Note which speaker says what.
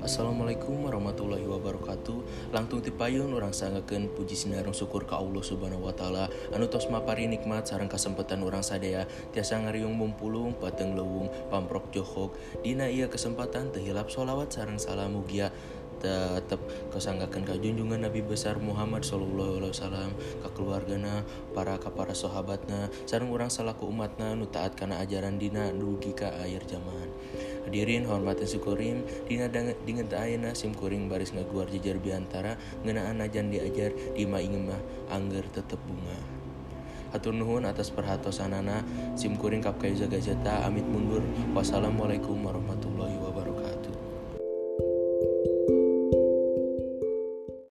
Speaker 1: Assalamualaikum warahmatullahi wabarakatuh. Langtung tipayun orang sangaken puji sinarung syukur ke Allah subhanahu wa ta'ala. Anu tos mapari nikmat sarang kesempatan orang sadaya. Tiasa ngariung mumpulung pateng lewung pamprok johok. Dina iya kesempatan tehilap solawat sarang salam mugia tetap kesanggakan ke junjungan Nabi besar Muhammad Sallallahu Alaihi Wasallam ke keluargana para ke para sahabatna. Sarang orang salaku umatna nu taat karena ajaran dina dugi ka air zaman hadirin hormatin syukurim dina dengan ayana sim kuring baris ngaguar jejer biantara ngenaan ajan diajar di ma mah angger tetep bunga. Hatur nuhun atas perhatosanana sim kuring kap jaga jata amit mundur. Wassalamualaikum warahmatullahi